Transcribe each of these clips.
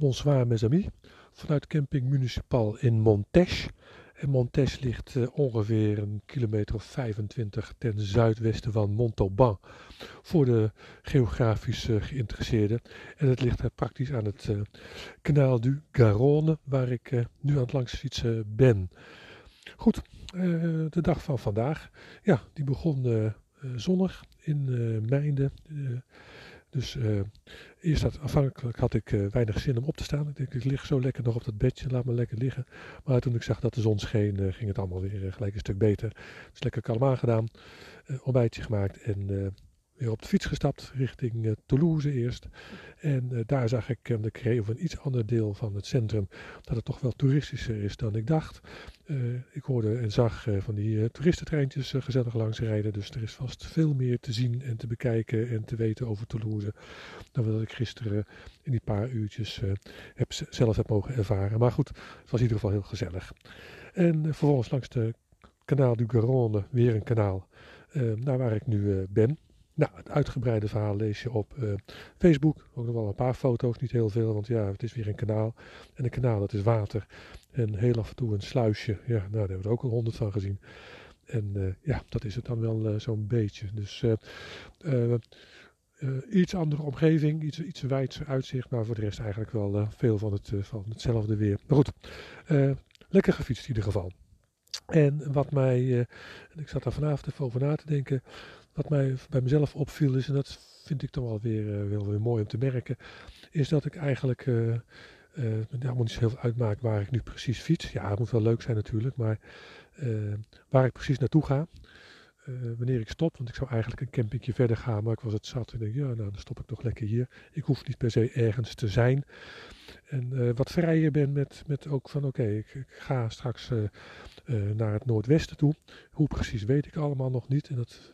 Bonsoir mes amis, vanuit camping municipal in Montes. En Montes ligt uh, ongeveer een kilometer of 25 ten zuidwesten van Montauban. Voor de geografisch uh, geïnteresseerden. En het ligt praktisch aan het kanaal du Garonne, waar ik nu aan het langs fietsen ben. Goed, de dag van vandaag. Ja, die begon zonnig in Mijnden. Dus uh, eerst had, afhankelijk had ik uh, weinig zin om op te staan. Ik denk, ik lig zo lekker nog op dat bedje, laat me lekker liggen. Maar toen ik zag dat de zon scheen, uh, ging het allemaal weer gelijk een stuk beter. Dus lekker kalm aangedaan, ontbijtje gemaakt en weer op de fiets gestapt richting uh, Toulouse eerst. En uh, daar zag ik, uh, de kreeg een iets ander deel van het centrum, dat het toch wel toeristischer is dan ik dacht. ik hoorde en zag van die toeristentreintjes gezellig langs rijden. Dus er is vast veel meer te zien en te bekijken en te weten over Toulouse. Dan wat ik gisteren in die paar uurtjes heb, zelf heb mogen ervaren. Maar goed, het was in ieder geval heel gezellig. En vervolgens langs de kanaal du Garonne, weer een kanaal, naar waar ik nu ben. Nou, het uitgebreide verhaal lees je op uh, Facebook. Ook nog wel een paar foto's, niet heel veel, want ja, het is weer een kanaal. En een kanaal, dat is water. En heel af en toe een sluisje. Ja, nou, daar hebben we er ook al honderd van gezien. En uh, ja, dat is het dan wel uh, zo'n beetje. Dus iets andere omgeving, iets, iets wijdser uitzicht. Maar voor de rest eigenlijk wel veel van, het, van hetzelfde weer. Maar goed, lekker gefietst in ieder geval. En wat mij, ik zat daar vanavond even over na te denken wat mij bij mezelf opviel is, en dat vind ik toch wel weer, uh, wel weer mooi om te merken, is dat ik eigenlijk uh, nou, moet niet zo heel veel uitmaken waar ik nu precies fiets. Ja, het moet wel leuk zijn natuurlijk, maar waar ik precies naartoe ga. wanneer ik stop, want ik zou eigenlijk een campingje verder gaan, maar ik was het zat en denk, ja, nou dan stop ik toch lekker hier. Ik hoef niet per se ergens te zijn. En wat vrijer ben met, met ook van, oké, ik, ga straks naar het noordwesten toe. Hoe precies weet ik allemaal nog niet. En dat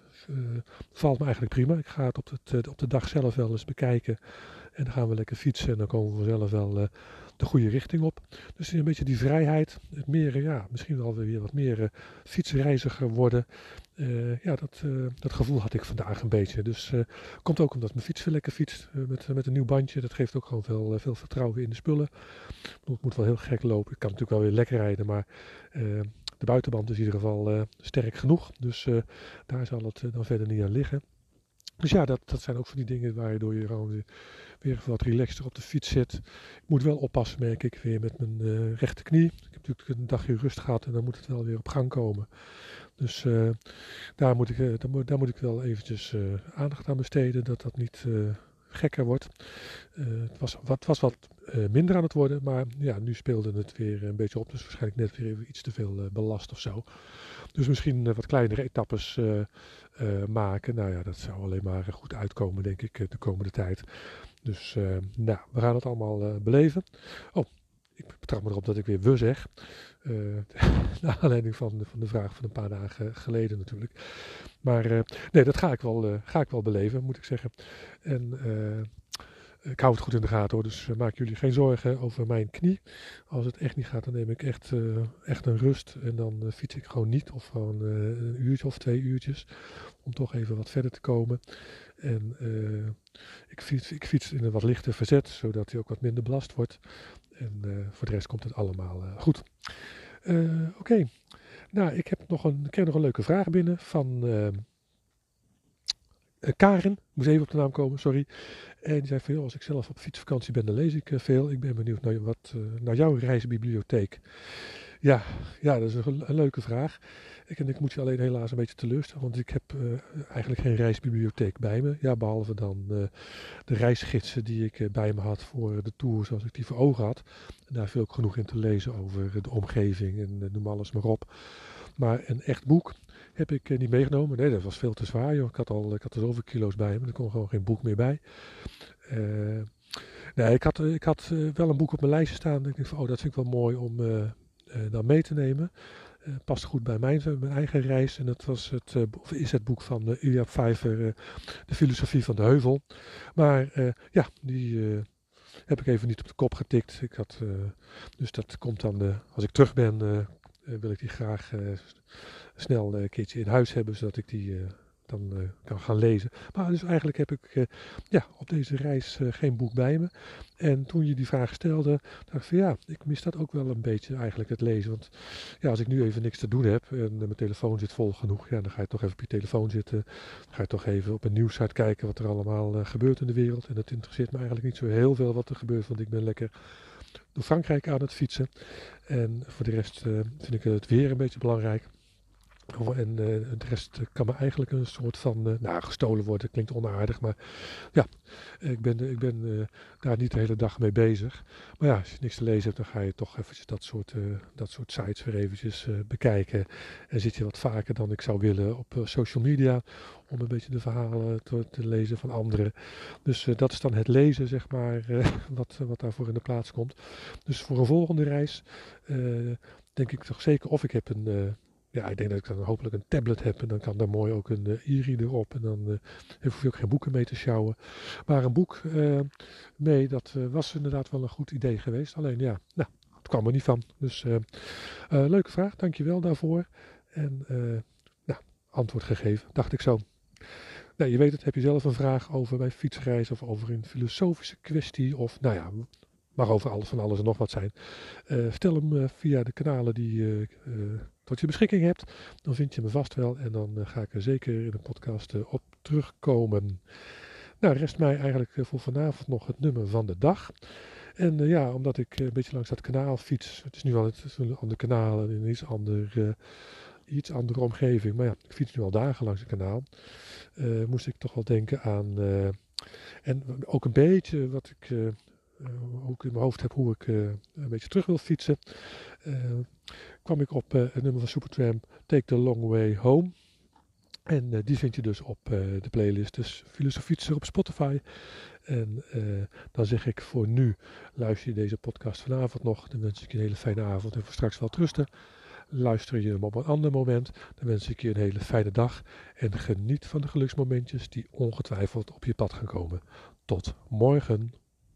valt me eigenlijk prima. Ik ga het op, het, uh, op de dag zelf wel eens bekijken. En dan gaan we lekker fietsen en dan komen we vanzelf wel uh, de goede richting op. Dus een beetje die vrijheid. Het meer, ja, misschien wel weer wat meer fietsreiziger worden. ja, dat, dat gevoel had ik vandaag een beetje. Dus komt ook omdat mijn fiets veel lekker fietst. met, met een nieuw bandje. Dat geeft ook gewoon veel, veel vertrouwen in de spullen. Het moet wel heel gek lopen. Ik kan natuurlijk wel weer lekker rijden, maar de buitenband is in ieder geval uh, sterk genoeg. Dus uh, daar zal het uh, dan verder niet aan liggen. Dus ja, dat, dat zijn ook van die dingen waardoor je gewoon weer, wat relaxter op de fiets zit. Ik moet wel oppassen, merk ik, weer met mijn rechterknie. Ik heb natuurlijk een dagje rust gehad en dan moet het wel weer op gang komen. Dus daar, moet ik, daar, moet, daar moet ik wel eventjes aandacht aan besteden, dat dat niet gekker wordt. het was wat, was wat uh, minder aan het worden. Maar ja, nu speelde het weer een beetje op. Dus waarschijnlijk net weer iets te veel uh, belast of zo. Dus misschien wat kleinere etappes maken. Nou ja, dat zou alleen maar goed uitkomen, denk ik, de komende tijd. Dus nou, we gaan het allemaal beleven. Oh, ik betrap me erop dat ik weer we zeg. naar aanleiding van, van de vraag van een paar dagen geleden natuurlijk. Maar nee, dat ga ik, wel, ga ik wel beleven, moet ik zeggen. En ik hou het goed in de gaten hoor, dus maak jullie geen zorgen over mijn knie. Als het echt niet gaat, dan neem ik echt, echt een rust en dan fiets ik gewoon niet. Of gewoon een uurtje of twee uurtjes, om toch even wat verder te komen. En ik, fiets, ik fiets in een wat lichter verzet, zodat hij ook wat minder belast wordt. En voor de rest komt het allemaal goed. Oké, okay. nou ik heb nog een, ik nog een leuke vraag binnen van... Karen, moest even op de naam komen, sorry. En die zei van, als ik zelf op fietsvakantie ben, dan lees ik veel. Ik ben benieuwd naar, wat, naar jouw reisbibliotheek. Ja, ja, dat is een, leuke vraag. Ik, en ik moet je alleen helaas een beetje teleurstellen, want ik heb uh, eigenlijk geen reisbibliotheek bij me. Ja, behalve dan de reisgidsen die ik bij me had voor de tour zoals ik die voor ogen had. En daar viel ook genoeg in te lezen over de omgeving en noem alles maar op. Maar een echt boek, heb ik eh, niet meegenomen. Nee, dat was veel te zwaar. Joh. Ik, had al, ik had er zoveel kilo's bij me. Er kon gewoon geen boek meer bij. Nee, ik had, ik had wel een boek op mijn lijstje staan. Ik dacht van, oh, dat vind ik wel mooi om dan mee te nemen. past goed bij mijn, mijn eigen reis. En dat was het, of is het boek van uh, Ilja Pfeiffer, De Filosofie van de Heuvel. Maar ja, die heb ik even niet op de kop getikt. Ik had, dus dat komt dan, als ik terug ben, wil ik die graag snel een keertje in huis hebben, zodat ik die dan uh, kan gaan lezen. Maar dus eigenlijk heb ik uh, ja, op deze reis uh, geen boek bij me. En toen je die vraag stelde, dacht ik van ja, ik mis dat ook wel een beetje eigenlijk het lezen. Want ja, als ik nu even niks te doen heb en mijn telefoon zit vol genoeg, ja, dan ga je toch even op je telefoon zitten. Ga je toch even op een nieuwssite kijken wat er allemaal gebeurt in de wereld. En dat interesseert me eigenlijk niet zo heel veel wat er gebeurt, want ik ben lekker door Frankrijk aan het fietsen. En voor de rest vind ik het weer een beetje belangrijk. En uh, de rest kan me eigenlijk een soort van, uh, nou gestolen worden, klinkt onaardig, maar ja, ik ben, ik ben daar niet de hele dag mee bezig. Maar ja, als je niks te lezen hebt, dan ga je toch eventjes dat soort, dat soort sites weer eventjes bekijken. En zit je wat vaker dan ik zou willen op social media, om een beetje de verhalen te, te lezen van anderen. Dus dat is dan het lezen, zeg maar, wat, wat daarvoor in de plaats komt. Dus voor een volgende reis denk ik toch zeker of ik heb een ja, ik denk dat ik dan hopelijk een tablet heb en dan kan daar mooi ook een uh, e-reader op en dan uh, hoef je ook geen boeken mee te sjouwen. Maar een boek uh, mee, dat was inderdaad wel een goed idee geweest. Alleen ja, nou, het kwam er niet van. Dus leuke vraag, dankjewel daarvoor. En nou, antwoord gegeven, dacht ik zo. Nou, je weet het, heb je zelf een vraag over mijn fietsreis of over een filosofische kwestie of nou ja, mag over alles van alles en nog wat zijn. stel hem via de kanalen die tot je beschikking hebt, dan vind je me vast wel en dan eh, ga ik er zeker in de podcast eh, op terugkomen. Nou, rest mij eigenlijk eh, voor vanavond nog het nummer van de dag. En ja, omdat ik een beetje langs dat kanaal fiets, het is nu wel het, een ander kanaal en een iets, ander, iets andere omgeving, maar ja, ik fiets nu al dagen langs het kanaal, moest ik toch wel denken aan, en ook een beetje wat ik ook in mijn hoofd heb hoe ik een beetje terug wil fietsen kwam ik op het nummer van Supertramp Take the Long Way Home. En die vind je dus op de playlist. Dus Filosofietser op Spotify. En dan zeg ik voor nu, luister je deze podcast vanavond nog. Dan wens ik je een hele fijne avond en voor straks wel rusten. Luister je hem op een ander moment, dan wens ik je een hele fijne dag. En geniet van de geluksmomentjes die ongetwijfeld op je pad gaan komen. Tot morgen.